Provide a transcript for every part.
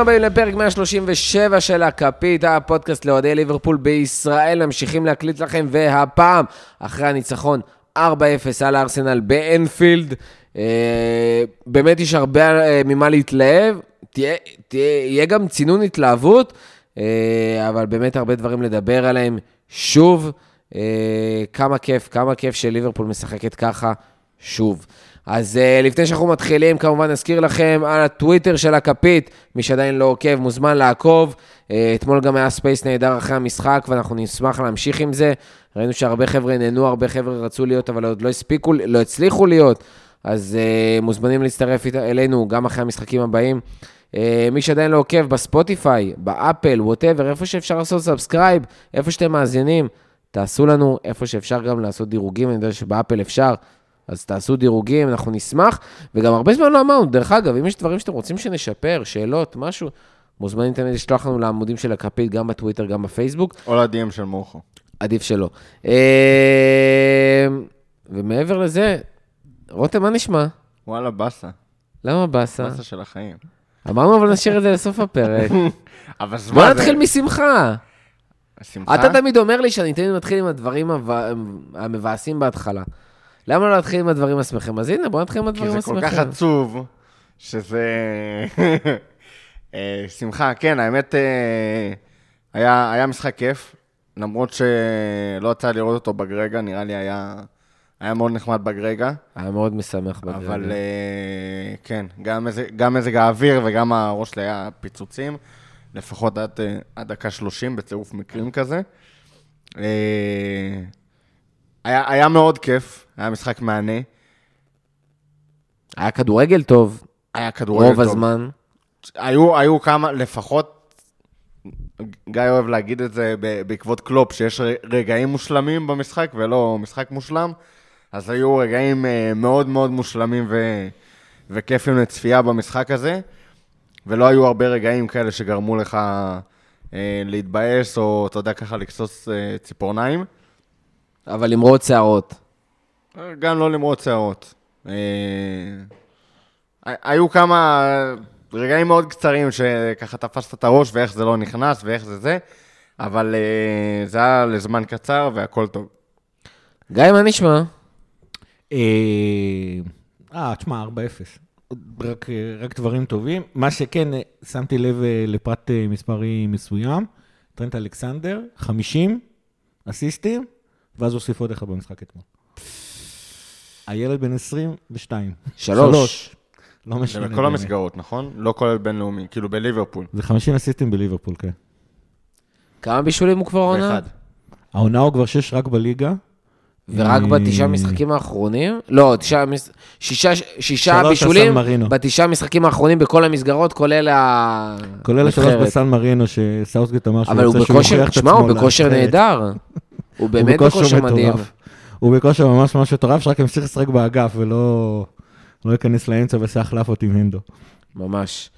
ברוכים הבאים לפרק 137 של הכפית, הפודקאסט לאוהדי ליברפול בישראל. ממשיכים להקליט לכם, והפעם, אחרי הניצחון 4-0 על הארסנל באנפילד, אה, באמת יש הרבה אה, ממה להתלהב, תהיה, תהיה, יהיה גם צינון התלהבות, אה, אבל באמת הרבה דברים לדבר עליהם. שוב, אה, כמה כיף, כמה כיף שליברפול משחקת ככה, שוב. אז uh, לפני שאנחנו מתחילים, כמובן נזכיר לכם על הטוויטר של הכפית, מי שעדיין לא עוקב, מוזמן לעקוב. Uh, אתמול גם היה space נהדר אחרי המשחק, ואנחנו נשמח להמשיך עם זה. ראינו שהרבה חבר'ה נהנו, הרבה חבר'ה רצו להיות, אבל עוד לא הספיקו, לא הצליחו להיות. אז uh, מוזמנים להצטרף אלינו גם אחרי המשחקים הבאים. Uh, מי שעדיין לא עוקב בספוטיפיי, באפל, whatever, איפה שאפשר לעשות subscribe, איפה שאתם מאזינים, תעשו לנו, איפה שאפשר גם לעשות דירוגים, אני יודע שבאפל אפשר. אז תעשו דירוגים, אנחנו נשמח. וגם הרבה זמן לא אמרנו, דרך אגב, אם יש דברים שאתם רוצים שנשפר, שאלות, משהו, מוזמנים תמיד לשלוח לנו לעמודים של הכפית, גם בטוויטר, גם בפייסבוק. או לדיאם של מורכו. עדיף שלא. ומעבר לזה, רותם, מה נשמע? וואלה, באסה. למה באסה? באסה של החיים. אמרנו, אבל נשאיר את זה לסוף הפרק. אבל זמן בוא נתחיל משמחה. שמחה? אתה תמיד אומר לי שאני תמיד מתחיל עם הדברים המבאסים בהתחלה. למה לא להתחיל עם הדברים השמחים? אז הנה, בוא נתחיל עם הדברים השמחים. כי זה כל כך עצוב, שזה... אה, שמחה, כן, האמת, אה, היה, היה משחק כיף, למרות שלא יצא לראות אותו בגרגע, נראה לי היה, היה מאוד נחמד בגרגע. היה מאוד משמח בגרגע. אבל אה, כן, גם, גם מזג האוויר וגם הראש שלי היה פיצוצים, לפחות עד, עד דקה 30 בצירוף מקרים כזה. היה, היה מאוד כיף, היה משחק מהנה. היה כדורגל טוב. היה כדורגל רוב טוב. רוב הזמן. היו, היו כמה, לפחות, גיא אוהב להגיד את זה בעקבות קלופ, שיש רגעים מושלמים במשחק ולא משחק מושלם, אז היו רגעים אה, מאוד מאוד מושלמים ו, וכיפים לצפייה במשחק הזה, ולא היו הרבה רגעים כאלה שגרמו לך אה, להתבאס, או אתה יודע, ככה לקסוס אה, ציפורניים. אבל למרוד שערות. גם לא למרוד שערות. אה, היו כמה רגעים מאוד קצרים שככה תפסת את הראש ואיך זה לא נכנס ואיך זה זה, אבל אה, זה היה לזמן קצר והכל טוב. גיא, מה נשמע? אה, תשמע, 4-0. רק, רק דברים טובים. מה שכן, שמתי לב לפרט מספרי מסוים, טרנט אלכסנדר, 50 אסיסטים, ואז הוסיף עוד אחד במשחק אתמול. הילד בן 22. שלוש. לא משנה. זה בכל המסגרות, נכון? לא כולל בינלאומי, כאילו בליברפול. זה 50 אסיסטים בליברפול, כן. כמה בישולים הוא כבר עונה? ואחד. העונה הוא כבר שש רק בליגה. ורק בתשעה משחקים האחרונים? לא, תשעה, שישה, שישה בישולים. בתשעה משחקים האחרונים בכל המסגרות, כולל ה... כולל השלוש. בסן מרינו, שסאוסגייט אמר שהוא אבל הוא רוצה שהוא בכושר, יוכיח את תשמע, עצמו הוא בכושר לנבחרת. נהדר. הוא באמת בכושר מדהים. הוא בכושר ממש ממש מטורף, שרק ימשיך לשחק באגף ולא לא ייכנס לאמצע ויעשה החלפות עם הנדו. ממש.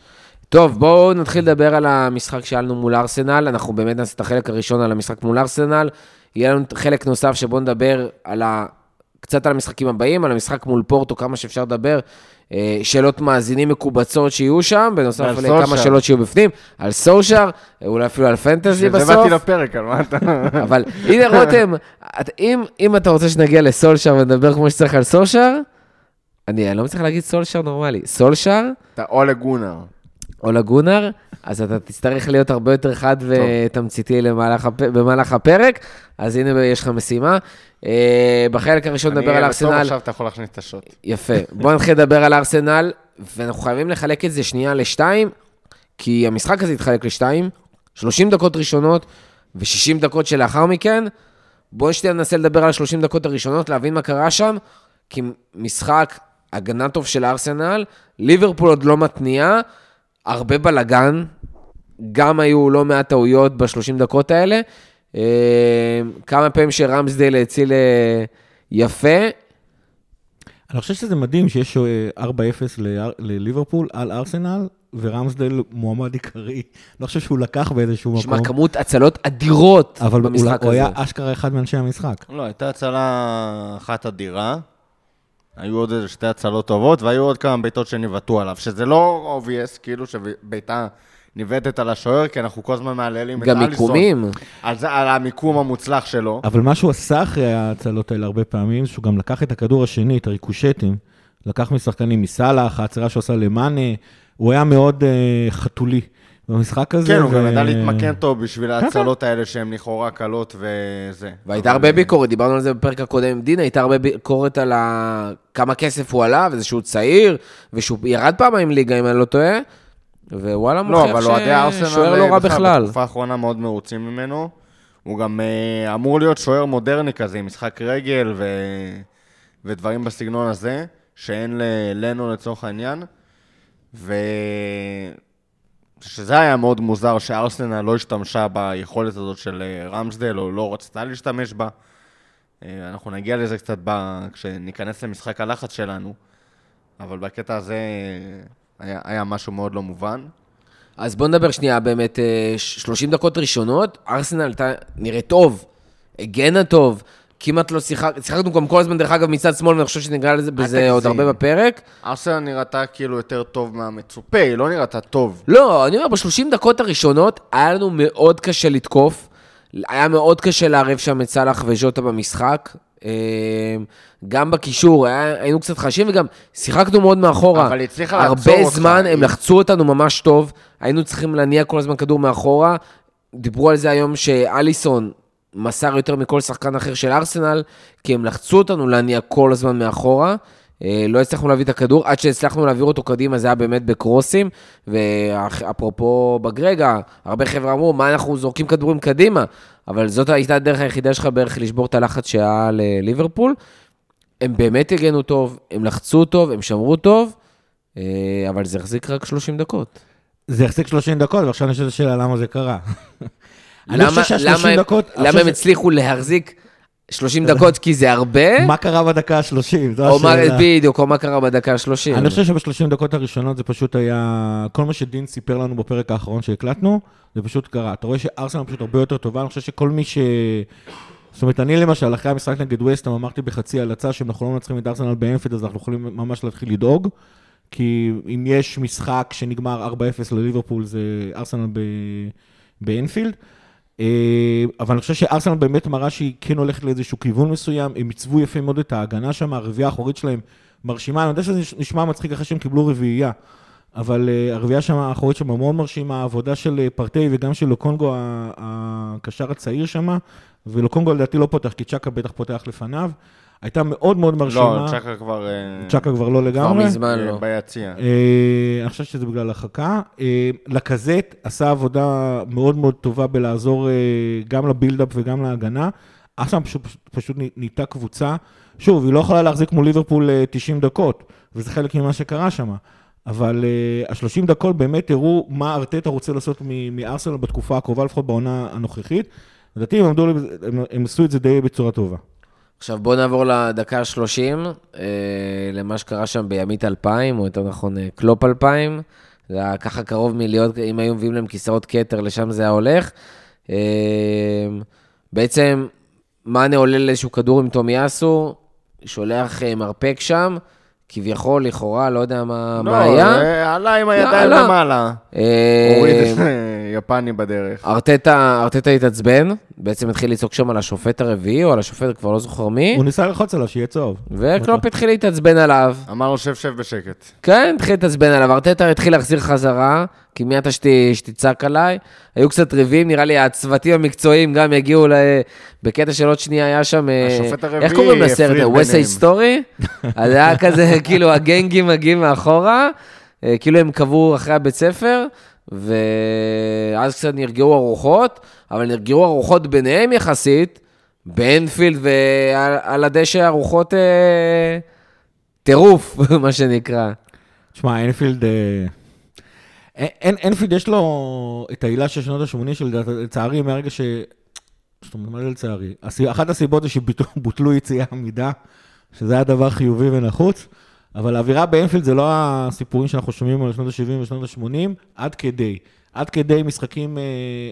טוב, בואו נתחיל לדבר על המשחק שהיה לנו מול ארסנל. אנחנו באמת נעשה את החלק הראשון על המשחק מול ארסנל. יהיה לנו חלק נוסף שבואו נדבר על ה... קצת על המשחקים הבאים, על המשחק מול פורטו, כמה שאפשר לדבר. אה, שאלות מאזינים מקובצות שיהיו שם, בנוסף לכמה. שאלות שיהיו בפנים, על סושר, אולי אפילו על פנטזי זה בסוף. באתי לפרק, על מה אתה... אבל הנה רותם, את- אם, אם אתה רוצה שנגיע לסולשר ונדבר כמו שצריך על סולשר, אני, אני לא מצליח להגיד סולשר נורמלי. סולשר אתה או לגונר. או לגונר, אז אתה תצטרך להיות הרבה יותר חד ותמציתי למהלך. במהלך הפרק, אז הנה יש לך משימה. אה, בחלק הראשון נדבר על אני ארסנל. בתור עכשיו אתה יכול להכניס את השוט. יפה. בואו נתחיל לדבר על ארסנל, ואנחנו חייבים לחלק את זה שנייה לשתיים, כי המשחק הזה יתחלק לשתיים, 30 דקות ראשונות ו-60 דקות שלאחר מכן. בואו שנייה ננסה לדבר על 30 דקות הראשונות, להבין מה קרה שם, כי משחק הגנה טוב של ארסנל, ליברפול עוד לא מתניעה, הרבה בלאגן, גם היו לא מעט טעויות ב-30 דקות האלה. אה, כמה פעמים שרמסדייל הציל אה, יפה, אני חושב שזה מדהים שיש אה, 4-0 ל- לליברפול על ארסנל, ורמסדל מועמד עיקרי. לא חושב שהוא לקח באיזשהו שמע, מקום, כמות הצלות אדירות אבל הוא- במשחק הוא היה הזה. אשכרה אחד מאנשי המשחק. לא, הייתה הצלה אחת אדירה. היו עוד איזה שתי הצלות טובות, והיו עוד כמה בעיטות שניבטו עליו, שזה לא obvious, כאילו שבעיטה ניווטת על השוער, כי אנחנו כל הזמן מהללים את גם אליסון. מיקומים. על, זה, על המיקום המוצלח שלו. אבל מה שהוא עשה אחרי ההצלות האלה הרבה פעמים, שהוא גם לקח את הכדור השני, את הריקושטים, לקח משחקנים מסאלח, ההצלה שהוא עשה למאנה, הוא היה מאוד uh, חתולי במשחק הזה. כן, הוא גם ידע להתמקן טוב בשביל כן. ההצלות האלה שהן לכאורה קלות וזה. והייתה אבל- הרבה ביקורת, דיברנו על זה בפרק הקודם עם דין, הייתה הרבה ביקורת על ה... כמה כסף הוא עלה, וזה שהוא צעיר, ושהוא ירד פעמיים ליגה, אם אני לא טועה, ווואלה, לא, מוכיח ששוער לא רע בכלל. בתקופה האחרונה מאוד מרוצים ממנו. הוא גם אה, אמור להיות שוער מודרני כזה, עם משחק רגל ו... ודברים בסגנון הזה, שאין לנו לצורך העניין. ו... שזה היה מאוד מוזר שארסנל לא השתמשה ביכולת הזאת של אה, רמסדל, או לא רצתה להשתמש בה. אה, אנחנו נגיע לזה קצת ב... כשניכנס למשחק הלחץ שלנו, אבל בקטע הזה אה, היה, היה משהו מאוד לא מובן. אז בוא נדבר שנייה, באמת, אה, ש- 30 דקות ראשונות, ארסנל נראית טוב, הגנה טוב, כמעט לא שיחק, שיחקנו גם כל הזמן, דרך אגב, מצד שמאל, ואני חושב שניגע בזה עוד. הרבה בפרק. ארסנל נראתה כאילו יותר טוב מהמצופה, היא לא נראתה טוב. לא, אני אומר, ב-30 דקות הראשונות היה לנו מאוד קשה לתקוף. היה מאוד קשה לערב שם את סאלח וז'וטה במשחק. אה, גם בקישור, היה, היינו קצת חשים, וגם שיחקנו מאוד מאחורה. אבל היא הצליחה לעצור הרבה אותך. זמן, הם לחצו אותנו ממש טוב. היינו צריכים להניע כל הזמן כדור מאחורה. דיברו על זה היום שאליסון מסר יותר מכל שחקן אחר של ארסנל, כי הם לחצו אותנו להניע כל הזמן מאחורה. אה, לא הצלחנו להביא את הכדור, עד שהצלחנו להעביר אותו קדימה, זה היה באמת בקרוסים. ואפרופו בגרגה, הרבה חבר'ה אמרו, מה אנחנו זורקים כדורים קדימה? אבל זאת הייתה הדרך היחידה שלך בערך לשבור את הלחץ שהיה לליברפול. הם באמת הגנו טוב, הם לחצו טוב, הם שמרו טוב, אה, אבל זה החזיק רק 30 דקות. זה החזיק 30 דקות, ועכשיו אני חושב שאלה למה זה קרה. אני למה- חושב למה שה-30 הם- דקות... למה הם הצליחו להחזיק 30 דקות כי זה הרבה? מה קרה בדקה ה-30? זו או מה, השאלה. בדיוק, או מה קרה בדקה ה-30? אני חושב שב-30 דקות הראשונות זה פשוט היה... כל מה שדין סיפר לנו בפרק האחרון שהקלטנו, זה פשוט קרה. אתה רואה שארסנל פשוט הרבה יותר טובה, אני חושב שכל מי ש... זאת אומרת, אני למשל, אחרי המשחק נגד ווסטהאם, אמרתי בחצי הלצה שאם אנחנו לא מנצחים את ארסנל באנפילד, אז אנחנו יכולים ממש להתחיל לדאוג. כי אם יש משחק שנגמר 4-0 לליברפול, זה ארסנל ב... באנפילד. אה, אבל אני חושב שארסנל באמת מראה שהיא כן הולכת לאיזשהו כיוון מסוים, הם עיצבו יפה מאוד את ההגנה שם, הרביעייה האחורית שלהם מרשימה, אני יודע שזה נשמע מצחיק אחרי שהם קיבלו רביעייה, אבל uh, הרביעייה שם, האחורית שם מאוד מרשימה, העבודה של אה, פרטי וגם של לוקונגו, הקשר הצעיר שם, ולוקונגו לדעתי לא פותח, כי צ'קה בטח פותח לפניו, הייתה מאוד מאוד מרשימה. לא, צ'קה כבר... אה, צ'קה כבר לא כבר לגמרי. מזמן אה, לא. ביציע. אה, אני חושב שזה בגלל הרחקה. אה, לקזט עשה עבודה מאוד מאוד טובה בלעזור גם לבילדאפ וגם להגנה. אסם פשוט, פשוט נהייתה קבוצה, שוב, היא לא יכולה להחזיק מול ליברפול אה, 90 דקות, וזה חלק ממה שקרה שם. אבל uh, ה-30 דקות באמת הראו מה ארטטה רוצה לעשות מ- מארסנל בתקופה הקרובה, לפחות בעונה הנוכחית. לדעתי הם עשו את זה די בצורה טובה. עכשיו בואו נעבור לדקה ה-30, אה, למה שקרה שם בימית 2000, או יותר נכון אה, קלופ 2000. זה היה ככה קרוב מלהיות, אם היו מביאים להם כיסאות כתר, לשם זה היה הולך. אה, בעצם, מאנה עולה לאיזשהו כדור עם תומיאסו, שולח אה, מרפק שם, כביכול, לכאורה, לא יודע מה, לא, מה היה. זה עלה עם הידיים לא. למעלה. אה, הוריד יפני בדרך. ארטטה, ארטטה התעצבן, בעצם התחיל לצעוק שם על השופט הרביעי, או על השופט, כבר לא זוכר מי, הוא ניסה ללחוץ עליו שיהיה צהוב. וקלופ התחיל להתעצבן עליו. אמר לו, שב, שב בשקט. כן, התחיל להתעצבן עליו. ארטטה התחיל להחזיר חזרה, כי מי אתה שת- שתצעק עליי? היו קצת ריבים, נראה לי הצוותים המקצועיים גם יגיעו ל... בקטע של עוד שנייה היה שם... אה, השופט הרביעי איך קוראים לסרט? הפריד ווסט ביניהם. סטורי? אז היה כזה, כאילו, הגנגים מגיעים מאחורה, אה, כאילו הם קבעו אחרי הבית ספר, ואז קצת נרגעו הרוחות, אבל נרגעו הרוחות ביניהם יחסית, באנפילד ועל על הדשא הרוחות אה, טירוף, מה שנקרא. תשמע, אנפילד... אה, אין- אנפילד יש לו את העילה של שנות ה-80 שלצערי, מהרגע ש... זאת אומרת, מה זה לצערי? אחת הסיבות זה שבוטלו יציאי עמידה, שזה היה דבר חיובי ונחוץ, אבל האווירה באנפילד זה לא הסיפורים שאנחנו שומעים על שנות ה-70 ושנות ה-80, עד כדי. עד כדי משחקים אה,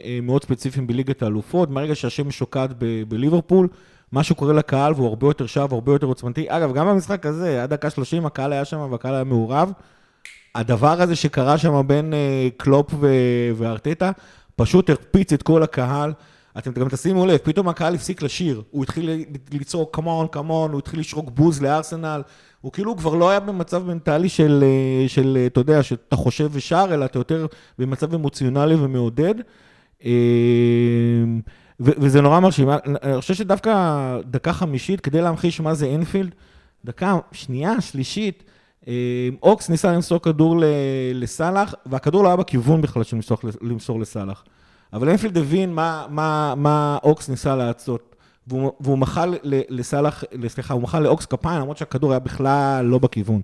אה, מאוד ספציפיים בליגת האלופות, מהרגע שהשמש שוקעת בליברפול, משהו קורה לקהל והוא הרבה יותר שב, הרבה יותר עוצמתי. אגב, גם במשחק הזה, עד דקה 30 הקהל היה שם והקהל היה מעורב. הדבר הזה שקרה שם בין אה, קלופ ו- וארטטה, פשוט הרפיץ את כל הקהל. אתם גם תשימו לב, פתאום הקהל הפסיק לשיר, הוא התחיל לצעוק כמון, כמון, הוא התחיל לשרוק בוז לארסנל, הוא כאילו כבר לא היה במצב מנטלי של, אה, של, אתה יודע, שאתה חושב ושר, אלא אתה יותר במצב אמוציונלי ומעודד. אה, וזה נורא מרשים. אני חושב שדווקא דקה חמישית, כדי להמחיש מה זה אינפילד, דקה שנייה, שלישית, אה, אוקס ניסה למסור כדור לסאלח, והכדור לא היה בכיוון בכלל של למסור לסאלח. אבל אינפילד הבין מה, מה, מה אוקס ניסה לעשות. והוא, מחל לסאלח, סליחה, הוא מחל לאוקס כפיים, למרות שהכדור היה בכלל לא בכיוון.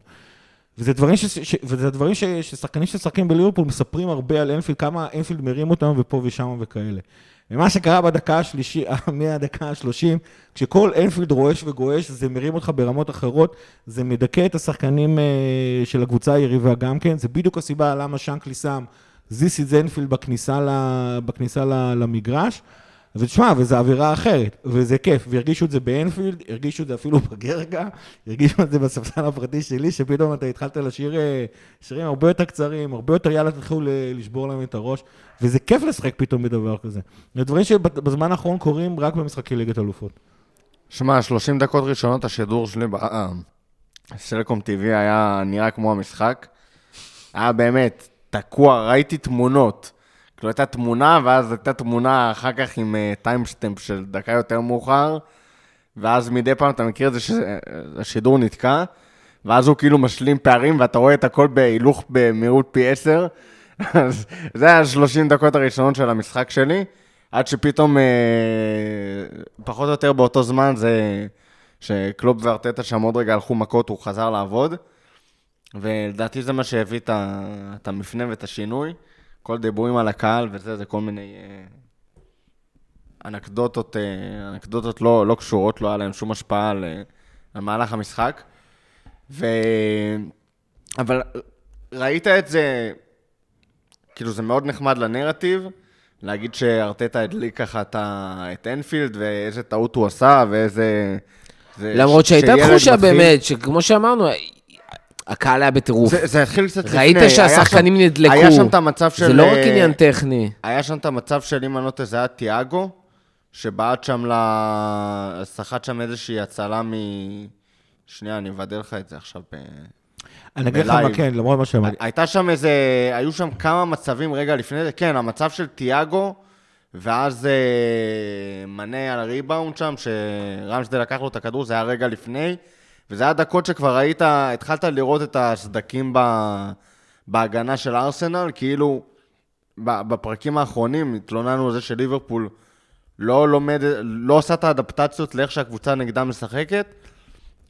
וזה דברים, ש, ש, וזה דברים ש, ששחקנים ששחקים בליברפול מספרים הרבה על אינפילד, כמה אינפילד מרים אותם ופה ושם וכאלה. ומה שקרה בדקה השלישית, מהדקה השלושים, כשכל אינפילד רועש וגועש, זה מרים אותך ברמות אחרות, זה מדכא את השחקנים אה, של הקבוצה היריבה גם כן, זה בדיוק הסיבה למה שנקלי שם זיסי זנפילד בכניסה, בכניסה למגרש. ותשמע, וזו אווירה אחרת, וזה כיף, והרגישו את זה באנפילד, הרגישו את זה אפילו בגרגה, הרגישו את זה בספסל הפרטי שלי, שפתאום אתה התחלת לשיר אה, שירים הרבה יותר קצרים, הרבה יותר יאללה תתחילו לשבור להם את הראש, וזה כיף לשחק פתאום בדבר כזה. זה דברים שבזמן האחרון קורים רק במשחקי ליגת אלופות. שמע, 30 דקות ראשונות השידור שלי בסלקום TV היה נראה כמו המשחק. היה באמת תקוע, ראיתי תמונות. כאילו הייתה תמונה, ואז הייתה תמונה אחר כך עם timestamp uh, של דקה יותר מאוחר, ואז מדי פעם אתה מכיר את זה שהשידור נתקע, ואז הוא כאילו משלים פערים, ואתה רואה את הכל בהילוך במהירות פי 10. אז זה היה 30 דקות הראשונות של המשחק שלי, עד שפתאום, uh, פחות או יותר באותו זמן, זה שקלופ וארטטה שם עוד רגע הלכו מכות, הוא חזר לעבוד. ולדעתי זה מה שהביא את המפנה ואת השינוי. כל דיבורים על הקהל וזה, זה כל מיני אה, אנקדוטות, אה, אנקדוטות לא, לא קשורות, לא היה להם שום השפעה על, אה, על מהלך המשחק. ו... אבל ראית את זה, כאילו זה מאוד נחמד לנרטיב, להגיד שארטטה הדליק ככה את אנפילד, ואיזה טעות הוא עשה, ואיזה... למרות שהייתה תחושה באמת, שכמו שאמרנו, הקהל היה בטירוף. זה, זה התחיל קצת לפני. ראית שהשחקנים נדלקו. היה שם את המצב של... זה לא רק עניין טכני. היה שם את המצב של, אם אני לא טועה, זה היה תיאגו, שבעט שם ל... סחט שם איזושהי הצלה מ... שנייה, אני אבדל לך את זה עכשיו ב... אני אגיד לך מה כן, למרות מה שאמרתי. הייתה שם איזה... היו שם כמה מצבים רגע לפני זה. כן, המצב של תיאגו, ואז אה, מנה על הריבאונד שם, שרמשדה לקח לו את הכדור, זה היה רגע לפני. וזה היה דקות שכבר ראית, התחלת לראות את הסדקים ב, בהגנה של ארסנל, כאילו בפרקים האחרונים התלוננו על זה שליברפול לא לומד, לא עושה את האדפטציות לאיך שהקבוצה נגדה משחקת,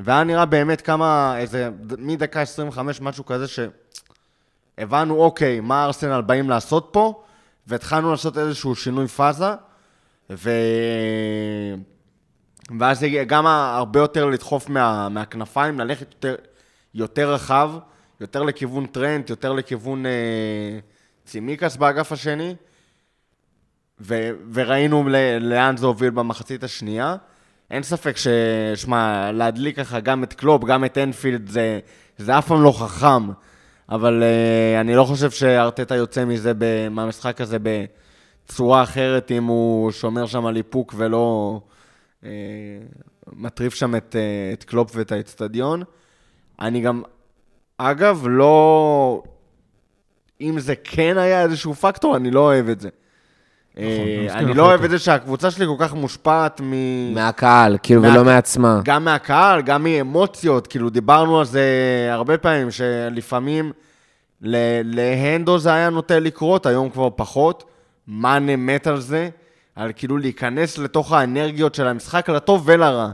והיה נראה באמת כמה, איזה, מדקה 25, משהו כזה, שהבנו, אוקיי, מה ארסנל באים לעשות פה, והתחלנו לעשות איזשהו שינוי פאזה, ו... ואז זה גם הרבה יותר לדחוף מה, מהכנפיים, ללכת יותר, יותר רחב, יותר לכיוון טרנט, יותר לכיוון אה, צימיקס באגף השני, ו, וראינו ל, לאן זה הוביל במחצית השנייה. אין ספק ש... שמע, להדליק ככה גם את קלופ, גם את אנפילד, זה, זה אף פעם לא חכם, אבל uh, אני לא חושב שארטטה יוצא מזה, מהמשחק הזה בצורה אחרת, אם הוא שומר שם על איפוק ולא... אה, מטריף שם את, אה, את קלופ ואת האצטדיון. אני גם, אגב, לא... אם זה כן היה איזשהו פקטור, אני לא אוהב את זה. נכון, אה, אני לא אוהב את זה שהקבוצה שלי כל כך מושפעת מ... מהקהל, כאילו, ולא מעצמה. גם מהקהל, גם מאמוציות, כאילו, דיברנו על זה הרבה פעמים, שלפעמים להנדו זה היה נוטה לקרות, היום כבר פחות. מאנה מת על זה. על כאילו להיכנס לתוך האנרגיות של המשחק, לטוב ולרע.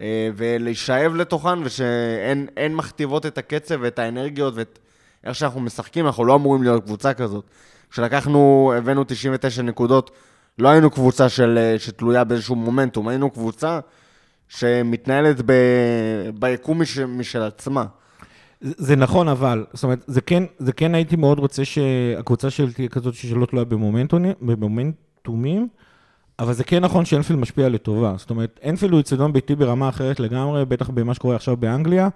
אה, ולהישאב לתוכן, ושאין מכתיבות את הקצב ואת האנרגיות ואת איך שאנחנו משחקים, אנחנו לא אמורים להיות קבוצה כזאת. כשלקחנו, הבאנו 99 נקודות, לא היינו קבוצה של, אה, שתלויה באיזשהו מומנטום, היינו קבוצה שמתנהלת ב, ביקום מש, משל עצמה. זה נכון, אבל, זאת אומרת, זה כן, זה כן הייתי מאוד רוצה שהקבוצה שלי תהיה כזאת שלא תלויה במומנטומים, אבל זה כן נכון שאנפילד משפיע לטובה. זאת אומרת, אנפילד הוא אצטדיון ביתי ברמה אחרת לגמרי, בטח במה שקורה עכשיו באנגליה.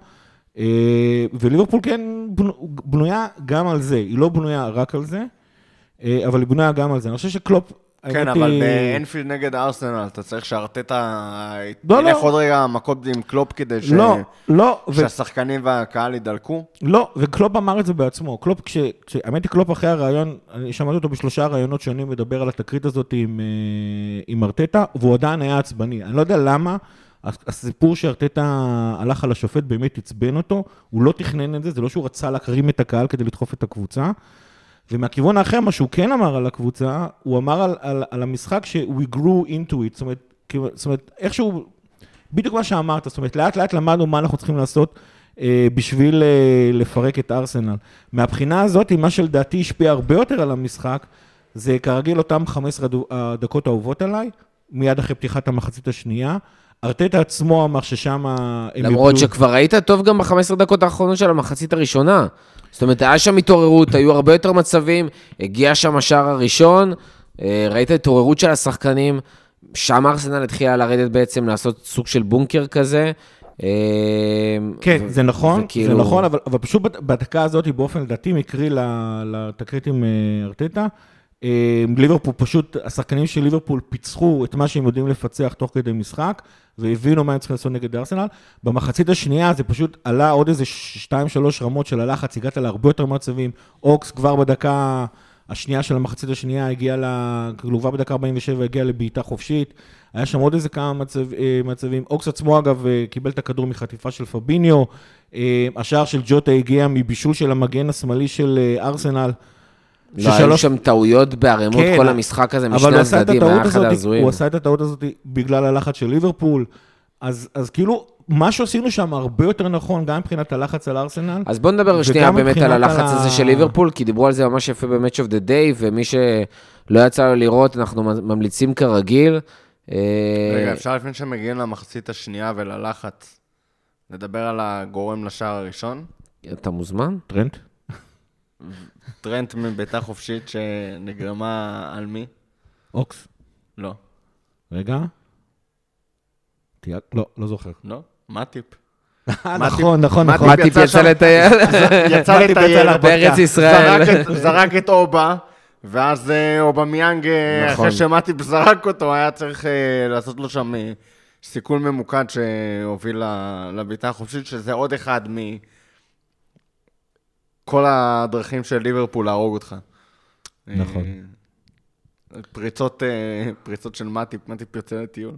אה, וליברפול כן בנו- בנויה גם על זה, היא לא בנויה רק על זה, אה, אבל היא בנויה גם על זה. אני חושב שקלופ... כן, אבל באנפילד נגד ארסנל, אתה צריך שארטטה לא, ילך לא. עוד רגע מכות עם קלופ כדי ש- לא, לא, שהשחקנים והקהל ידלקו. לא, וקלופ אמר את זה בעצמו. קלופ, כש... האמת היא, קלופ אחרי הרעיון, אני שמעתי אותו בשלושה ראיונות שונים מדבר על התקרית הזאת עם, אה, עם ארטטה, והוא עדיין היה עצבני. אני לא יודע למה, הס- הסיפור שארטטה הלך על השופט באמת עצבן אותו, הוא לא תכנן את זה, זה לא שהוא רצה להקרים את הקהל כדי לדחוף את הקבוצה. ומהכיוון האחר, מה שהוא כן אמר על הקבוצה, הוא אמר על, על, על המשחק ש- we grew into it, זאת אומרת, זאת אומרת, איכשהו, בדיוק מה שאמרת, זאת אומרת, לאט לאט למדנו מה אנחנו צריכים לעשות אה, בשביל אה, לפרק את ארסנל. מהבחינה הזאת, מה שלדעתי השפיע הרבה יותר על המשחק, זה כרגיל אותם 15 דו- הדקות האהובות עליי, מיד אחרי פתיחת המחצית השנייה. ארטטה עצמו אמר ששם הם למרות איבדו- שכבר היית טוב גם ב-15 דקות האחרונות של המחצית הראשונה. זאת אומרת, היה שם התעוררות, היו הרבה יותר מצבים, הגיע שם השער הראשון, אה, ראית התעוררות של השחקנים, שם ארסנל התחילה לרדת בעצם, לעשות סוג של בונקר כזה. אה, כן, זה נכון, וכאילו- זה נכון, אבל, אבל פשוט בדקה הזאת, באופן לדעתי מקרי לתקרית עם אה, ארטטה, ליברפול פשוט, השחקנים של ליברפול פיצחו את מה שהם יודעים לפצח תוך כדי משחק, והבינו מה הם צריכים לעשות נגד ארסנל. במחצית השנייה זה פשוט עלה עוד איזה 2-3 רמות של הלחץ, הגעת להרבה יותר מצבים. אוקס כבר בדקה השנייה של המחצית השנייה הגיע ל... כאילו בדקה 47 הגיע לבעיטה חופשית. היה שם עוד איזה כמה מצב, אה, מצבים. אוקס עצמו, אגב, אה, קיבל את הכדור מחטיפה של פביניו. אה, השער של ג'וטה הגיע מבישול של המגן השמאלי של אה, ארסנל. לא, היו ששלוש- שם טעויות בערימות כן, כל המשחק הזה אבל משני הצדדים, היה אחד ההזויים. הוא עשה את הטעות הזאת בגלל הלחץ של ליברפול. אז, אז כאילו, מה שעשינו שם הרבה יותר נכון, גם מבחינת הלחץ על ארסנל. אז בוא נדבר שנייה באמת על הלחץ ה- הזה של ליברפול, כי דיברו על זה ממש יפה ב-Match of the Day, ומי שלא יצא לו לראות, אנחנו ממליצים כרגיל. אה, רגע, אפשר לפני שמגיעים למחצית השנייה וללחץ, לדבר על הגורם לשער הראשון? אתה מוזמן? טרנט? טרנט מבעיטה חופשית שנגרמה על מי? אוקס. לא. רגע. תהיה- לא, לא זוכר. לא? מטיפ. נכון, נכון, מה נכון. טיפ מה טיפ יצא? לטייל? יצא מטיפ לטייל. בארץ ישראל. זרק את- זרק את אובה, ואז אה, אובמיאנג, אה, נכון. אחרי שמטיפ זרק אותו, היה צריך אה, לעשות לו שם אה, סיכול ממוקד שהוביל ל- לבעיטה החופשית, שזה עוד אחד מכל הדרכים של ליברפול להרוג אותך. נכון. אה, פריצות, אה, פריצות של מטיפ, מטיפ יוצא לטיול.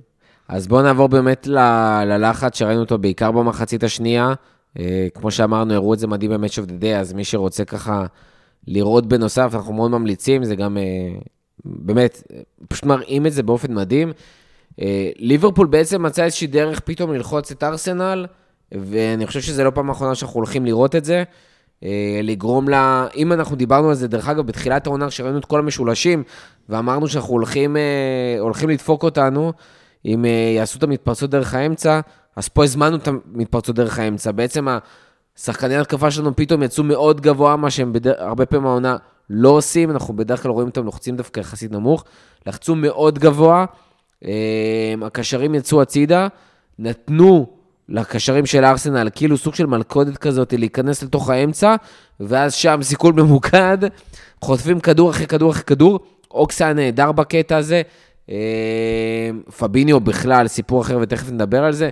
אז בואו נעבור באמת ל- ללחץ שראינו אותו בעיקר במחצית השנייה. אה, כמו שאמרנו, הראו את זה מדהים ב-Match of the Day, אז מי שרוצה ככה לראות בנוסף, אנחנו מאוד ממליצים, זה גם באמת, פשוט מראים את זה באופן מדהים. ליברפול בעצם מצא איזושהי דרך פתאום ללחוץ את ארסנל, ואני חושב שזה לא פעם אחרונה שאנחנו הולכים לראות את זה. אה, לגרום לה, אם אנחנו דיברנו על זה, דרך אגב, בתחילת העונה, כשראינו את כל המשולשים, ואמרנו שאנחנו הולכים, אה, הולכים לדפוק אותנו, אם אה, יעשו את המתפרצות דרך האמצע, אז פה הזמנו את המתפרצות דרך האמצע. בעצם השחקני התקפה שלנו פתאום יצאו מאוד גבוה, מה שהם בדרך, הרבה פעמים העונה לא עושים, אנחנו בדרך כלל רואים אותם לוחצים דווקא יחסית נמוך, לחצו מאוד גבוה, הקשרים יצאו הצידה, נתנו לקשרים של ארסנל כאילו סוג של מלכודת כזאת להיכנס לתוך האמצע, ואז שם סיכול ממוקד, חוטפים כדור אחרי כדור אחרי כדור, אוקס היה נהדר בקטע הזה, אה, פביניו בכלל, סיפור אחר ותכף נדבר על זה.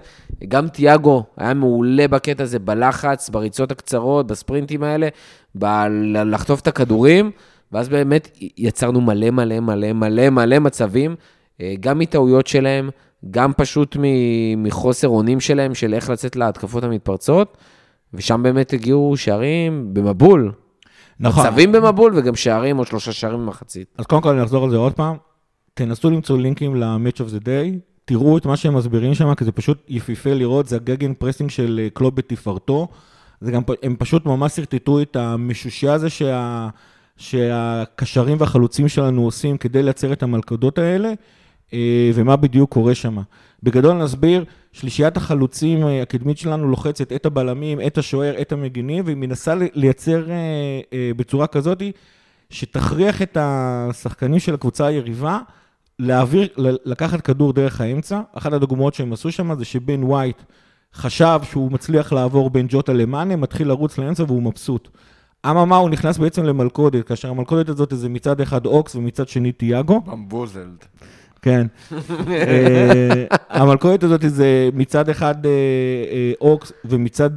גם תיאגו היה מעולה בקטע הזה, בלחץ, בריצות הקצרות, בספרינטים האלה, ב- לחטוף את הכדורים, ואז באמת יצרנו מלא מלא מלא מלא מלא מצבים, אה, גם מטעויות שלהם, גם פשוט מחוסר אונים שלהם, של איך לצאת להתקפות המתפרצות, ושם באמת הגיעו שערים במבול. נכון. מצבים במבול וגם שערים, או שלושה שערים במחצית. אז קודם כל אני אחזור על זה עוד פעם. תנסו למצוא לינקים ל-Match of the Day, תראו את מה שהם מסבירים שם, כי זה פשוט יפיפה לראות, זה ה Gegenpressing של אה, קלופ בתפארתו. זה גם, הם פשוט ממש שרטטו את המשושע הזה שה, שהקשרים והחלוצים שלנו עושים כדי לייצר את המלכודות האלה, ומה בדיוק קורה שם. בגדול נסביר, שלישיית החלוצים אה, הקדמית שלנו לוחצת את הבלמים, את השוער, את המגינים, והיא מנסה לייצר אה, אה, בצורה כזאתי, שתכריח את השחקנים של הקבוצה היריבה להעביר, לקחת כדור דרך האמצע. אחת הדוגמאות שהם עשו שם זה שבן ווייט חשב שהוא מצליח לעבור בין ג'וטה למאנה, מתחיל לרוץ לאמצע והוא מבסוט. אממה, הוא נכנס בעצם למלכודת, כאשר המלכודת הזאת זה מצד אחד אוקס ומצד שני תיאגו. במבוזלד. כן. אה, המלכודת הזאת זה מצד אחד אה, אה, אוקס ומצד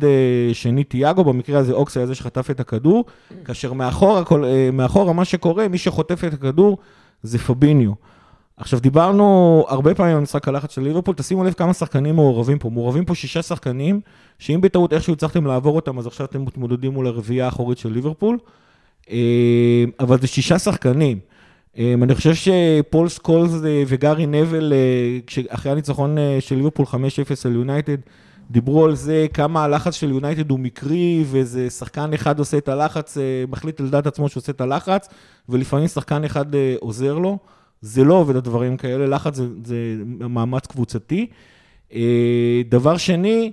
שני תיאגו, במקרה הזה אוקס היה זה שחטף את הכדור, כאשר מאחורה, כל- מאחורה מה שקורה, מי שחוטף את הכדור זה פביניו. עכשיו, דיברנו הרבה פעמים על משחק הלחץ של ליברפול, תשימו לב כמה שחקנים מעורבים פה. מעורבים פה שישה שחקנים, שאם בטעות איכשהו הצלחתם לעבור אותם, אז עכשיו אתם מתמודדים מול הרביעייה האחורית של ליברפול. אבל זה שישה שחקנים. אה, אני חושב שפול סקולס אה, וגארי נבל, אה, אחרי הניצחון אה, של ליברפול 5-0 על יונייטד, דיברו על זה כמה הלחץ של יונייטד הוא מקרי, ואיזה שחקן אחד עושה את הלחץ, מחליט על דעת עצמו שעושה את הלחץ, ולפעמים שחקן אחד עוזר לו. זה לא עובד הדברים כאלה, לחץ זה, זה מאמץ קבוצתי. דבר שני,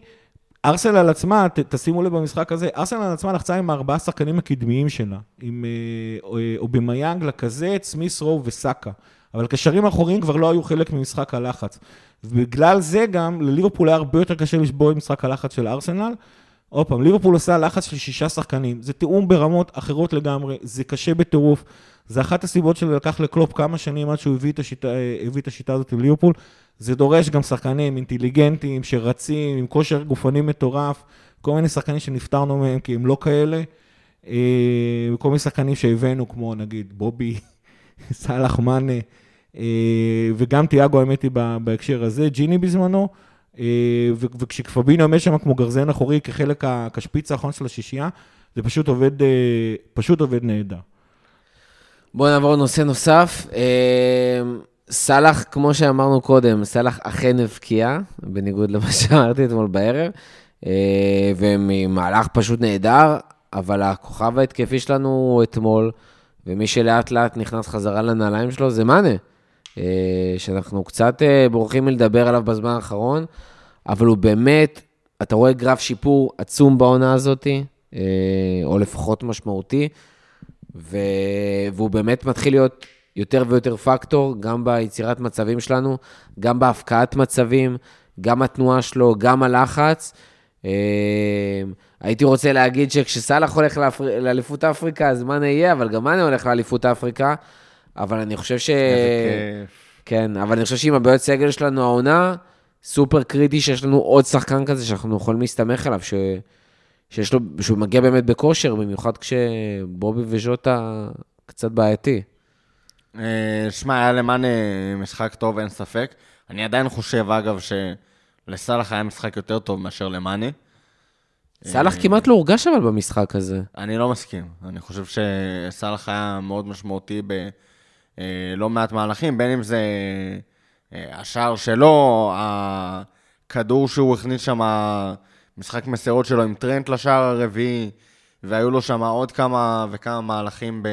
ארסנל עצמה, ת, תשימו לב במשחק הזה, ארסנל עצמה לחצה עם הארבעה שחקנים הקדמיים שלה, עם אה, אה, אובמיאנג, לקזט, סמית' רו וסאקה. אבל קשרים אחוריים כבר לא היו חלק ממשחק הלחץ. ובגלל זה גם, לליברפול היה הרבה יותר קשה לשבור את משחק הלחץ של ארסנל. עוד פעם, ליברפול עושה לחץ של שישה שחקנים. זה תיאום ברמות אחרות לגמרי, זה קשה בטירוף. זה אחת הסיבות שלקח לקלופ כמה שנים עד שהוא הביא את השיטה, הביא את השיטה הזאת לליברפול. זה דורש גם שחקנים אינטליגנטים, שרצים, עם כושר גופני מטורף, כל מיני שחקנים שנפטרנו מהם כי הם לא כאלה, אה, וכל מיני שחקנים שהבאנו, כמו נגיד בובי, סאלח מאנה, אה, וגם תיאגו, האמת היא, בהקשר הזה, ג'יני בזמנו, אה, ו- וכשפבינו עומד שם כמו גרזן אחורי כחלק, כשפיץ האחרון של השישייה, זה פשוט עובד, אה, פשוט עובד נהדר. בואו נעבור לנושא נוסף. אה, סאלח, כמו שאמרנו קודם, סאלח אכן הבקיע, בניגוד למה שאמרתי אתמול בערב, וממהלך פשוט נהדר, אבל הכוכב ההתקפי שלנו אתמול, ומי שלאט לאט נכנס חזרה לנעליים שלו, זה מאנה, שאנחנו קצת אה, בורחים מלדבר עליו בזמן האחרון, אבל הוא באמת, אתה רואה גרף שיפור עצום בעונה הזאת, אה, או לפחות משמעותי. והוא באמת מתחיל להיות יותר ויותר פקטור, גם ביצירת מצבים שלנו, גם בהפקעת מצבים, גם התנועה שלו, גם הלחץ. אה, הייתי רוצה להגיד שכשסאלח הולך. לאליפות אפריקה, אז מאנה יהיה, אבל גם מאנה הולך לאליפות אפריקה. אבל אני חושב ש... איזה כיף. כן, אבל אני חושב שעם הבעיות סגל שלנו העונה, סופר קריטי שיש לנו עוד שחקן כזה שאנחנו יכולים להסתמך עליו, ש... שיש לו, שהוא מגיע באמת בכושר, במיוחד כשבובי וז'וטה קצת בעייתי. אה, שמע, היה למאן אה, משחק טוב, אין ספק. אני עדיין חושב, אגב, שלסאלח היה משחק יותר טוב מאשר למאנה. סאלח כמעט לא הורגש אבל במשחק הזה. אני לא מסכים. אני חושב שסאלח היה מאוד משמעותי בלא מעט מהלכים, בין אם זה אה, השער שלו, הכדור שהוא הכניס שם, משחק מסירות שלו עם טרנט לשער הרביעי, והיו לו שם עוד כמה וכמה מהלכים ב...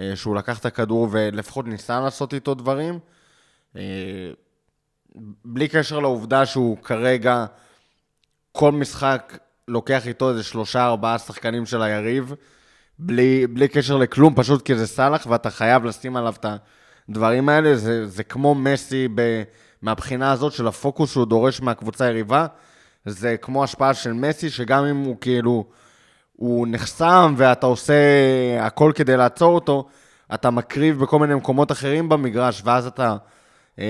אה, שהוא לקח את הכדור ולפחות ניסה לעשות איתו דברים. אה, בלי קשר לעובדה שהוא כרגע, כל משחק לוקח איתו איזה שלושה, ארבעה שחקנים של היריב, בלי, בלי קשר לכלום, פשוט כי זה סאלח ואתה חייב לשים עליו את הדברים האלה. זה, זה כמו מסי ב, מהבחינה הזאת של הפוקוס שהוא דורש מהקבוצה היריבה. זה כמו השפעה של מסי, שגם אם הוא כאילו, הוא נחסם ואתה עושה הכל כדי לעצור אותו, אתה מקריב בכל מיני מקומות אחרים במגרש, ואז אתה אה,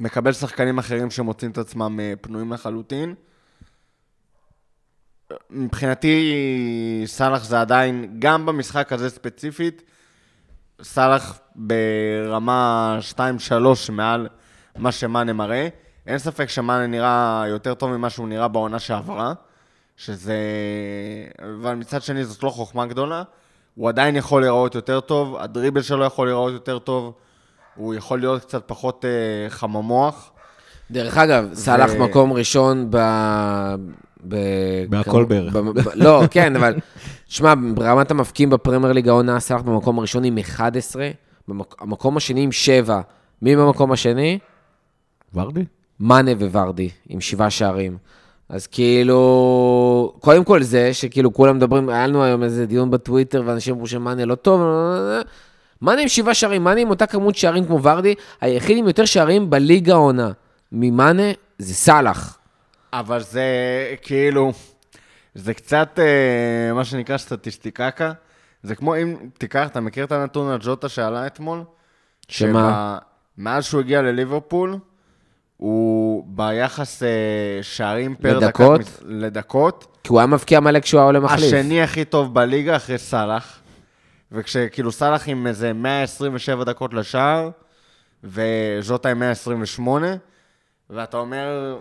מקבל שחקנים אחרים שמוצאים את עצמם אה, פנויים לחלוטין. מבחינתי, סאלח זה עדיין, גם במשחק הזה ספציפית, סאלח ברמה 2-3 מעל מה שמאנה מראה. אין ספק שמאנה נראה יותר טוב ממה שהוא נראה בעונה שעברה, שזה... אבל מצד שני זאת לא חוכמה גדולה. הוא עדיין יכול להיראות יותר טוב, הדריבל שלו יכול להיראות יותר טוב, הוא יכול להיות קצת פחות אה, חממוח. דרך אגב, סאלח מקום ראשון ב... ב... בהכל בערך. ב... ב... לא, כן, אבל... שמע, ברמת המפקיעים בפרמייר ליג העונה, סאלח במקום הראשון עם 11, במק... המקום השני עם 7. מי במקום השני? ורדי? מאנה וורדי, עם שבעה שערים. אז כאילו, קודם כל זה, שכאילו כולם מדברים, היה לנו היום איזה דיון בטוויטר, ואנשים אמרו שמאנה לא טוב, מאנה עם שבעה שערים, מאנה עם אותה כמות שערים כמו ורדי, היחיד עם יותר שערים בליגה העונה. ממאנה זה סאלח. אבל זה כאילו, זה קצת אה, מה שנקרא סטטיסטיקקה. זה כמו אם תיקח, אתה מכיר את הנתון על ג'וטה שעלה אתמול? שמה? מאז שהוא הגיע לליברפול, הוא ביחס אה, שערים פר לדקות? דקה, לדקות, כי הוא היה מבקיע מלא כשהוא היה עולה מחליף. השני הכי טוב בליגה אחרי סאלח. וכשכאילו סאלח עם איזה 127 דקות לשער, וז'וטה עם 128, ואתה אומר,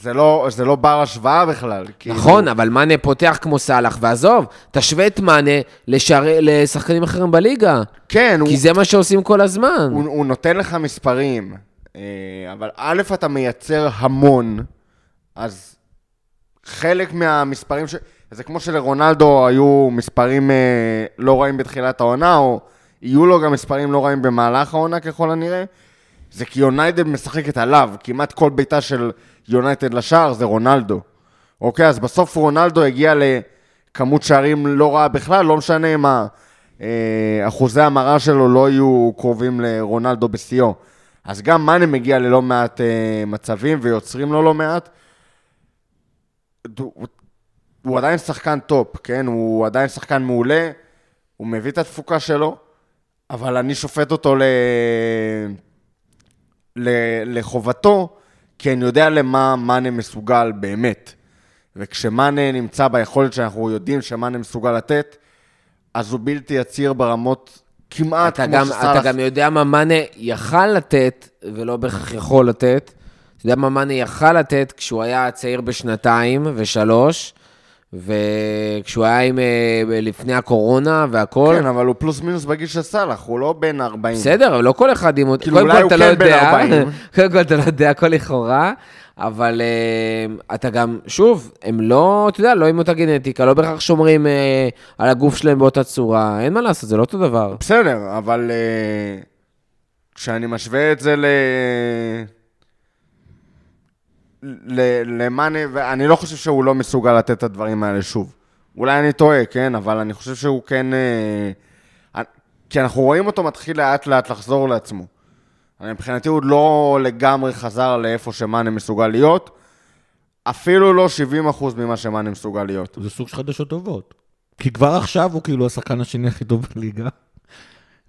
זה לא, זה לא בר השוואה בכלל. כאילו, נכון, אבל מאנה פותח כמו סאלח, ועזוב, תשווה את מאנה לשערי- לשחקנים אחרים בליגה. כן, הוא, כי זה מה שעושים כל הזמן. הוא, הוא נותן לך מספרים, אה, אבל א', אתה מייצר המון, אז חלק מהמספרים, ש... זה כמו שלרונלדו היו מספרים אה, לא רעים בתחילת העונה, או יהיו לו גם מספרים לא רעים במהלך העונה ככל הנראה, זה כי יונייטד משחקת עליו, כמעט כל בעיטה של יונייטד לשער זה רונלדו. אוקיי, אז בסוף רונלדו הגיע לכמות שערים לא רעה בכלל, לא משנה אם אה, אחוזי המרה שלו לא יהיו קרובים לרונלדו בשיאו. אז גם מאנה מגיע ללא מעט אה, מצבים ויוצרים לו לא מעט. הוא עדיין שחקן top, כן? הוא עדיין שחקן מעולה, הוא מביא את התפוקה שלו, אבל אני שופט אותו ל... לחובתו, כי אני יודע למה מאנה מסוגל באמת. וכשמאנה נמצא ביכולת שאנחנו יודעים שמאנה מסוגל לתת, אז הוא בלתי עציר ברמות כמעט אתה כמו גם, שסאלח... אתה גם יודע מה מאנה יכל לתת, ולא בהכרח יכול לתת. אתה יודע מה מאנה יכל לתת כשהוא היה צעיר בשנתיים ושלוש, וכשהוא היה עם, אה, לפני הקורונה והכל. כן, אבל הוא פלוס מינוס בגיל של סאלח, הוא לא בן 40. בסדר, אבל לא כל אחד עם... כאילו, אולי הוא אתה לא כן בן יודע, 40. קודם כל אתה לא יודע, הכל לכאורה, אבל אה, אתה גם, שוב, הם לא, אתה יודע, לא עם אותה גנטיקה, לא בהכרח שומרים אה, על הגוף שלהם באותה צורה, אין מה לעשות, זה לא אותו דבר. בסדר, אבל כשאני משווה את זה ל... למאנה, ואני לא חושב שהוא לא מסוגל לתת את הדברים האלה שוב. אולי אני טועה, כן? אבל אני חושב שהוא כן... אה, כי אנחנו רואים אותו מתחיל לאט לאט לחזור לעצמו. מבחינתי הוא לא לגמרי חזר לאיפה שמאנה מסוגל להיות, אפילו לא 70% ממה שמאנה מסוגל להיות. זה סוג של חדשות טובות. כי כבר עכשיו הוא כאילו השחקן השני הכי טוב בליגה.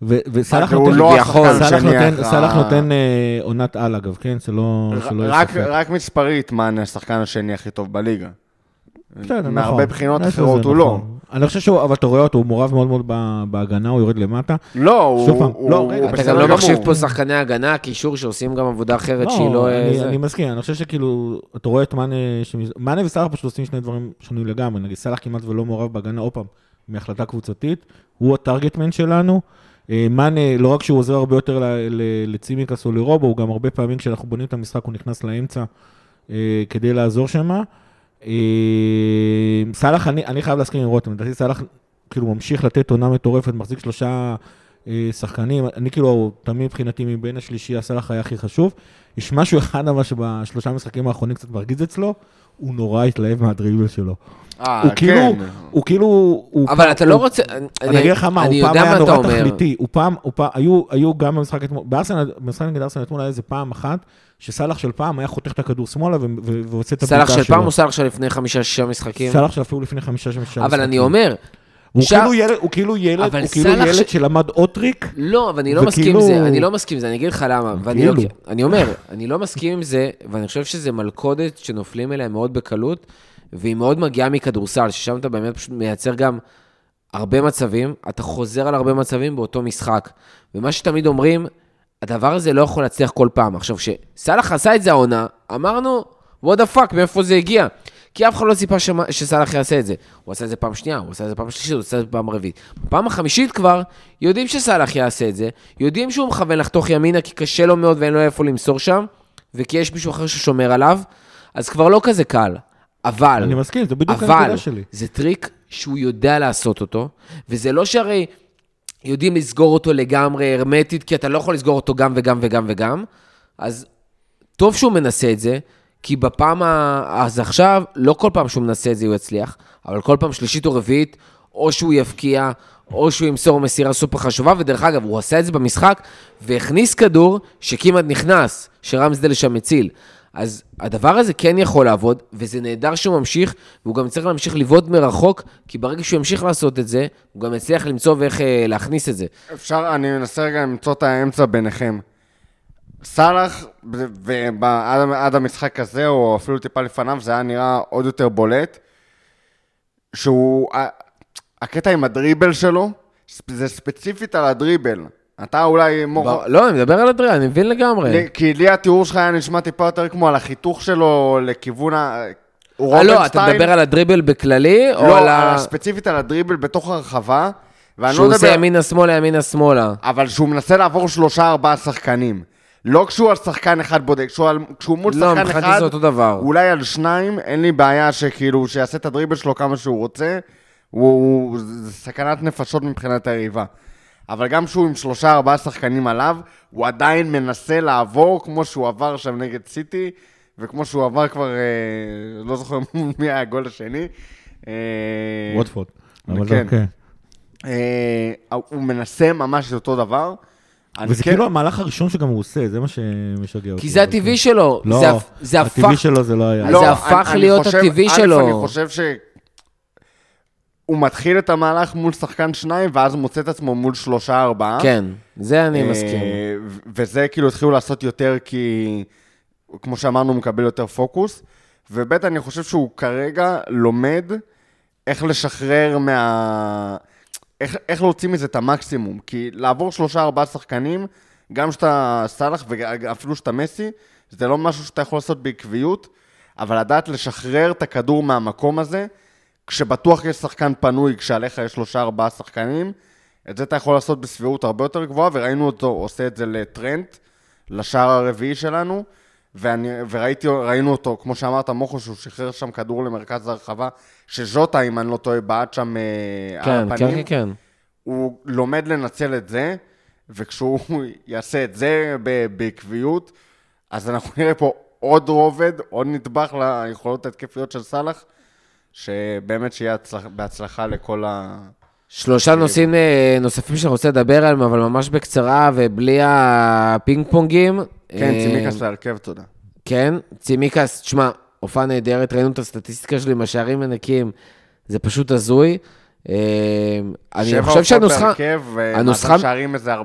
וסאלח נותן, לא השחקן סאלח נותן, סאלח נותן אה, עונת על אגב, כן? שלא שלא יהיה רק. רק מספרית, מאנה השחקן השני הכי טוב בליגה. בסדר, נכון. מהרבה בחינות אחרות הוא לא. נכון. אני חושב שהוא, אבל אתה רואה אותו, הוא מעורב מאוד מאוד בהגנה, הוא יורד למטה. לא, הוא... לא, רגע, אתה גם לא גמור. מחשיב פה שחקני הגנה, קישור שעושים גם עבודה אחרת שהיא לא... אה, אני, מסכים, אני חושב שכאילו, אתה רואה את מאנה, מאנה וסאלח פשוט עושים שני דברים שונים לגמרי, נגיד סאלח כמעט ולא מעורב בהגנה, עוד פעם, מהחלטה קבוצתית, הוא הטרגטמן שלנו. אה, מאנה, לא רק שהוא עוזר הרבה יותר לצימקס או לרובו, הוא גם הרבה פעמים כשאנחנו בונים את המשחק, הוא נכנס לאמצע אה, כדי לעזור שם. סאלח, אני, אני חייב להסכים עם רותם, לדעתי סאלח כאילו ממשיך לתת עונה מטורפת, מחזיק שלושה אה, שחקנים, אני כאילו, תמיד מבחינתי מבין השלישייה, סאלח היה הכי חשוב. יש משהו אחד אבל שבשלושה המשחקים האחרונים קצת מרגיז אצלו, הוא נורא התלהב מהדריבל שלו. אה, הוא כאילו, כן. הוא כאילו, הוא אבל פעם- אתה לא רוצה... אני אגיד לך מה, הוא פעם היה נורא. תכליתי, הוא פעם, הוא פעם, היו, היו גם במשחק אתמול, בארסנל, במשחק נגד ארסנל אתמול היה איזה פעם אחת, שסאלח של פעם היה חותך את הכדור שמאלה ועושה את הבעיטה שלו. סאלח של פעם או סאלח של לפני חמישה-שישה משחקים? סאלח של אפילו לפני חמישה שש משחקים. אבל אני אומר, הוא שה- כאילו ילד, הוא כאילו ילד, הוא כאילו ילד ש- שלמד עוד טריק, לא, אבל אני לא מסכים וכאילו- עם זה, אני לא מסכים עם זה, אני אגיד לך למה. ואני לא- כאילו. אני אומר, אני לא מסכים עם זה, ואני חושב שזה מלכודת שנופלים אליה מאוד בקלות, והיא מאוד מגיעה מכדורסל, ששם אתה באמת פשוט מייצר גם הרבה מצבים, אתה חוזר על הרבה מצבים באותו משחק. ומה שתמיד אומרים, הדבר הזה לא יכול להצליח כל פעם. עכשיו, כשסאלח עשה את זה העונה, אמרנו, what the fuck, מאיפה זה הגיע? כי אף אחד לא ציפה שמה- שסאלח יעשה את זה. הוא עשה את זה פעם שנייה, הוא עשה את זה פעם שלישית, הוא עשה את זה פעם רביעית. בפעם החמישית כבר, יודעים שסאלח יעשה את זה, יודעים שהוא מכוון לחתוך ימינה כי קשה לו מאוד ואין לו איפה למסור שם, וכי יש מישהו אחר ששומר עליו, אז כבר לא כזה קל. אבל... אני מסכים, זה בדיוק אבל הנקודה שלי. זה טריק שהוא יודע לעשות אותו, וזה לא שהרי יודעים לסגור אותו לגמרי הרמטית, כי אתה לא יכול לסגור אותו גם וגם וגם וגם, אז טוב שהוא מנסה את זה, כי בפעם ה... אז עכשיו, לא כל פעם שהוא מנסה את זה הוא יצליח, אבל כל פעם שלישית או רביעית, או שהוא יבקיע, או שהוא ימסור מסירה סופר חשובה, ודרך אגב, הוא עשה את זה במשחק, והכניס כדור שכמעט נכנס, שרמסדל שם הציל. אז הדבר הזה כן יכול לעבוד, וזה נהדר שהוא ממשיך, והוא גם צריך להמשיך לבעוט מרחוק, כי ברגע שהוא ימשיך לעשות את זה, הוא גם יצליח למצוא ואיך אה, להכניס את זה. אפשר, אני מנסה רגע למצוא את האמצע ביניכם. סאלח, ועד המשחק הזה, או אפילו טיפה לפניו, זה היה נראה עוד יותר בולט, שהוא, הקטע עם הדריבל שלו, זה ספציפית על הדריבל. אתה אולי מור... לא, אני מדבר על הדריבל, אני מבין לגמרי. כי לי התיאור שלך היה נשמע טיפה יותר כמו על החיתוך שלו לכיוון ה... אה, לא, אתה מדבר על הדריבל בכללי, או לא, על ה... לא, ספציפית על הדריבל בתוך הרחבה. שהוא לא עושה ימינה-שמאלה, ימינה-שמאלה. אבל שהוא מנסה לעבור שלושה-ארבעה שחקנים. לא כשהוא על שחקן אחד בודק, כשהוא, על, כשהוא מול לא, שחקן אחד, זה אותו דבר. אולי על שניים, אין לי בעיה שכאילו, שיעשה את הדריבל שלו כמה שהוא רוצה, הוא, הוא, זה סכנת נפשות מבחינת היריבה. אבל גם כשהוא עם שלושה, ארבעה שחקנים עליו, הוא עדיין מנסה לעבור כמו שהוא עבר שם נגד סיטי, וכמו שהוא עבר כבר, אה, לא זוכר מי היה הגול השני. אה, ווטפורד. אבל כן. אוקיי. אה, הוא מנסה ממש את אותו דבר. וזה כן... כאילו המהלך הראשון שגם הוא עושה, זה מה שמשגע אותי. כי זה הטבעי כן. שלו. לא, זה, זה הטבעי הפך... שלו זה לא היה. לא, זה הפך אני, להיות אני הטבעי שלו. אני חושב ש... הוא מתחיל את המהלך מול שחקן שניים, ואז מוצא את עצמו מול שלושה, ארבעה. כן, זה אני מסכים. וזה כאילו התחילו לעשות יותר כי, כמו שאמרנו, הוא מקבל יותר פוקוס. וב' אני חושב שהוא כרגע לומד איך לשחרר מה... איך, איך להוציא מזה את המקסימום. כי לעבור שלושה, ארבעה שחקנים, גם שאתה סאלח ואפילו שאתה מסי, זה לא משהו שאתה יכול לעשות בעקביות, אבל לדעת לשחרר את הכדור מהמקום הזה, כשבטוח יש שחקן פנוי, כשעליך יש שלושה, ארבעה שחקנים, את זה אתה יכול לעשות בסבירות הרבה יותר גבוהה, וראינו אותו עושה את זה לטרנט, לשער הרביעי שלנו, ואני, וראינו אותו, כמו שאמרת, מוכו, שהוא שחרר שם כדור למרכז הרחבה, שז'וטה, אם אני לא טועה, בעט שם אה, כן, על הפנים. כן, כן, כן. הוא לומד לנצל את זה, וכשהוא יעשה את זה בעקביות, אז אנחנו נראה פה עוד רובד, עוד נדבך ליכולות ההתקפיות של סאלח, שבאמת שיהיה הצלח, בהצלחה לכל ה... שלושה נושאים אה, נוספים שאני רוצה לדבר עליהם, אבל ממש בקצרה ובלי הפינג פונגים. כן, אה, צימיקאס להרכב, תודה. כן, צימיקאס, תשמע, הופעה נהדרת, ראינו את הסטטיסטיקה שלי עם השערים הנקיים, זה פשוט הזוי. אה, אני חושב שהנוסחה... שבע הופעות בהרכב, הנוסחה... שערים איזה 40-0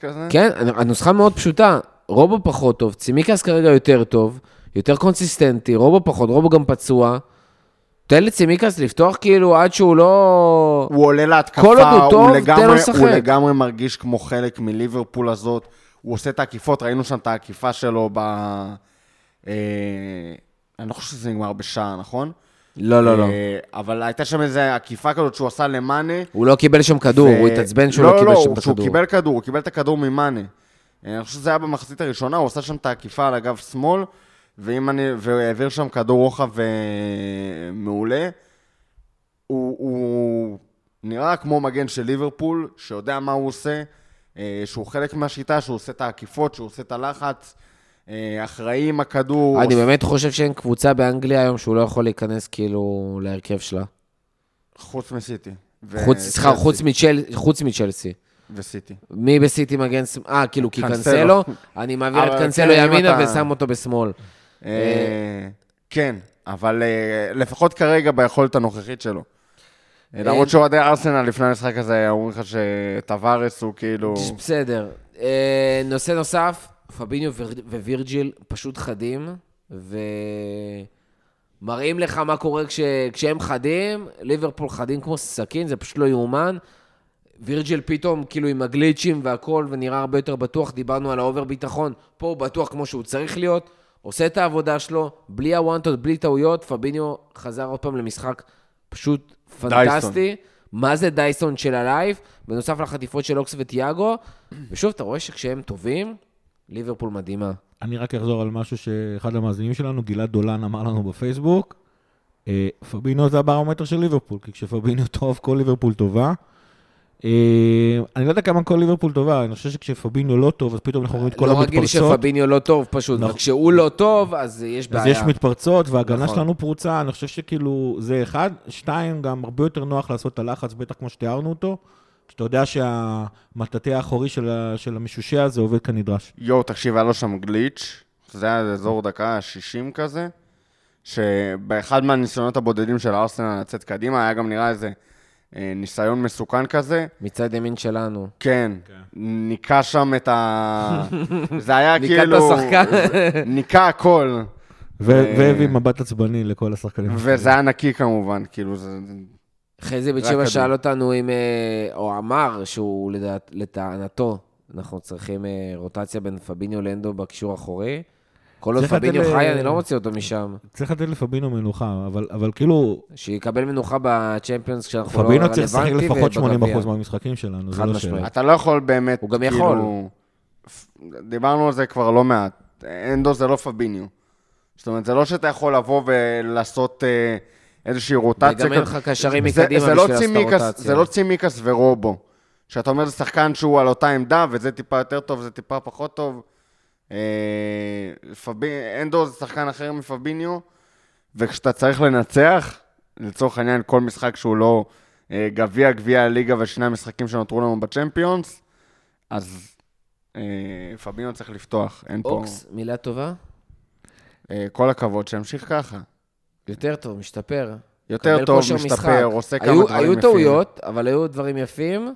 כזה? כן, הנוסחה מאוד פשוטה. רובו פחות טוב, צימיקס כרגע יותר טוב, יותר קונסיסטנטי, רובו פחות, רובו גם פצוע. תן לצימיקס לפתוח כאילו עד שהוא לא... הוא עולה להתקפה, כל עוד הוא טוב, לגמרי, תן לו לשחק. הוא לגמרי מרגיש כמו חלק מליברפול הזאת. הוא עושה את העקיפות, ראינו שם את העקיפה שלו ב... אה, אני לא חושב שזה נגמר בשער, נכון? לא, לא, לא. אה, אבל הייתה שם איזו עקיפה כזאת שהוא עשה למאנה. הוא לא קיבל שם כדור. הוא התעצבן שהוא לא, לא קיבל לא, שם את הכדור. לא, לא, שהוא קיבל כדור, הוא קיבל את הכדור ממאנה. אה, אני חושב שזה היה במחצית הראשונה, הוא עשה שם את העקיפה על הגב שמאל, ואם אני, והעביר שם כדור רוחב מעולה. הוא, הוא נראה כמו מגן של ליברפול, שיודע מה הוא עושה, אה, שהוא חלק מהשיטה, שהוא עושה את העקיפות, שהוא עושה את הלחץ, אה, אחראי עם הכדור. אני באמת חושב שאין קבוצה באנגליה היום שהוא לא יכול להיכנס כאילו להרכב שלה. חוץ מסיטי. חוץ, סליחה, חוץ, מצ'ל, חוץ מצ'לסי. וסיטי. מי בסיטי מגן... אה, כאילו, כי קנסלו, אני מעביר את קנסלו כן, ימינה ושם אותו בשמאל. אה, כן, אבל לפחות כרגע ביכולת הנוכחית שלו. למרות שאוהדי ארסנל לפני המשחק הזה אומרים לך שטווארס הוא כאילו... בסדר. נושא נוסף, פביניו ווירג'יל פשוט חדים, ומראים לך מה קורה כש... כשהם חדים, ליברפול חדים כמו סכין, זה פשוט לא יאומן. וירג'יל פתאום כאילו עם הגליצ'ים והכל, ונראה הרבה יותר בטוח, דיברנו על ה over ביטחון, פה הוא בטוח כמו שהוא צריך להיות, עושה את העבודה שלו, בלי אוונטות, בלי טעויות, פביניו חזר עוד פעם למשחק פשוט פנטסטי. דייסון. מה זה דייסון של הלייב, בנוסף לחטיפות של אוקס וטיאגו, ושוב, אתה רואה שכשהם טובים, ליברפול מדהימה. אני רק אחזור על משהו שאחד המאזינים שלנו, גלעד דולן, אמר לנו בפייסבוק. אה, פביניו זה הברומטר של ליברפול, כי כשפביניו טוב, כל ליברפול טובה. אה, אני לא יודע כמה כל ליברפול טובה, אני חושב שכשפביניו לא טוב, אז פתאום אנחנו רואים את כל המתפרצות. לא רגיל שפביניו לא טוב פשוט, נכון. וכשהוא לא טוב, אז יש בעיה. אז יש מתפרצות, וההגנה נכון. שלנו פרוצה, אני חושב שכאילו, זה אחד. שתיים, גם הרבה יותר נוח לעשות את הלחץ, בטח כמו שתיארנו אותו. שאתה יודע שהמטאטא האחורי של, המשושע הזה עובד כנדרש. יואו, תקשיב, היה לו שם גליץ', זה היה אזור דקה 60 כזה, שבאחד מהניסיונות הבודדים של ארסנל לצאת קדימה, היה גם נראה איזה ניסיון מסוכן כזה. מצד ימין שלנו. כן, ניקה שם את ה... זה היה ניקה את כאילו... השחקן. ניקה הכל. ו- אה, והביא מבט עצבני לכל השחקנים. וזה היה נקי כמובן, כאילו זה... חזי בן שבע. שאל אותנו אם, אה, או אמר שהוא לדעת, לטענתו, אנחנו צריכים אה, רוטציה בין פביניו לנדו בקישור האחורי. כל עוד פביניו ל- חי, אני לא מוציא אותו משם. צריך לתת לפבינו מנוחה, אבל, אבל כאילו, שיקבל מנוחה בצ'מפיונס כשאנחנו לא פבינו צריך לשחק לפחות ובגביע. 80% מהמשחקים שלנו, זה לא. שאלה. אתה לא יכול באמת, הוא גם כאילו... יכול. דיברנו על זה כבר לא מעט. אנדו זה לא פביניו. זאת אומרת, זה לא שאתה יכול לבוא ולעשות אה, איזושהי רוטציה. וגם אין. לך קשרים זה- מקדימה זה לא בשביל לעשות הרוטציה. זה לא צימקס ורובו. שאתה אומר, זה שחקן שהוא על אותה עמדה, וזה טיפה יותר טוב, זה טיפה פחות טוב. אה, אנדו זה שחקן אחר מפביניו, וכשאתה צריך לנצח, לצורך העניין, כל משחק שהוא לא אה, גביע, גביע הליגה ושני המשחקים שנותרו לנו בצ'מפיונס, אז אה, פביניו צריך לפתוח, אין פה... אוקס, מילה טובה? כל הכבוד, שימשיך ככה. יותר טוב, משתפר. יותר טוב, כושר משחק. משתפר, עושה כמה היו- דברים היו יפים. טעויות, אבל היו דברים יפים.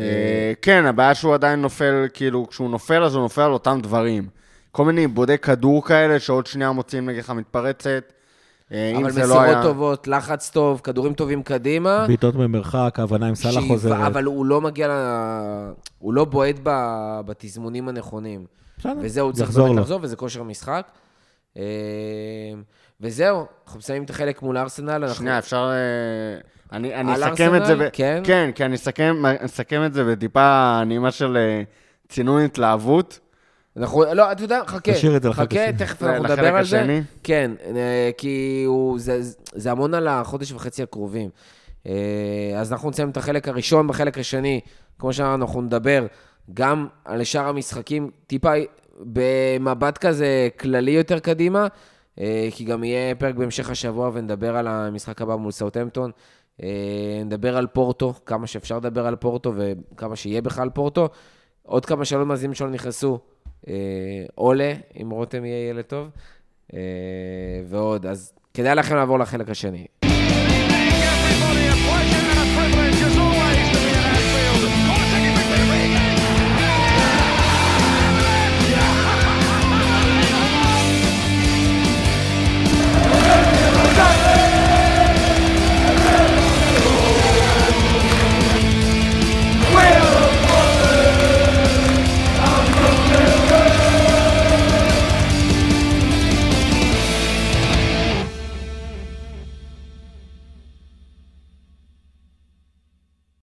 אה, כן, הבעיה שהוא עדיין נופל, כאילו, כשהוא נופל, אז הוא נופל על אותם דברים. כל מיני עיבודי כדור כאלה, שעוד שנייה מוציאים נגדך מתפרצת. אה, אם אבל זה לא מסירות היה... טובות, לחץ טוב, כדורים טובים קדימה. בעיטות במרחק, ההבנה עם סאלח חוזרת. אבל הוא לא מגיע ל... הוא לא בועט ב... בתזמונים הנכונים. בסדר, וזהו, צריך יחזור באמת. לחזור, וזה כושר משחק. אה, וזהו, אנחנו מסיימים את החלק מול ארסנל. אנחנו... שנייה, אפשר... אני, אני על אסכם את זה, ארסנל? ב... כן? כן, כי אני אסכם, אסכם את זה בטיפה נימה של אה, צינון התלהבות. אנחנו, לא, אתה יודע, חכה. תשאיר את זה לחלק חכה, השני. תכף ל- אנחנו נדבר על זה. השני? כן, אה, כי הוא, זה, זה המון על החודש וחצי הקרובים. אה, אז אנחנו נסיים את החלק הראשון, בחלק השני, כמו שאמרנו, אנחנו נדבר גם על שאר המשחקים, טיפה במבט כזה כללי יותר קדימה, כי גם יהיה פרק בהמשך השבוע ונדבר על המשחק הבא מול סאוטהמפטון. אה, נדבר על פורטו, כמה שאפשר לדבר על פורטו וכמה שיהיה בכלל פורטו. עוד כמה שאלות מאזינים שלנו נכנסו. אה, עולה, אם רותם יהיה ילד טוב, אה, ועוד. אז כדאי לכם לעבור לחלק השני.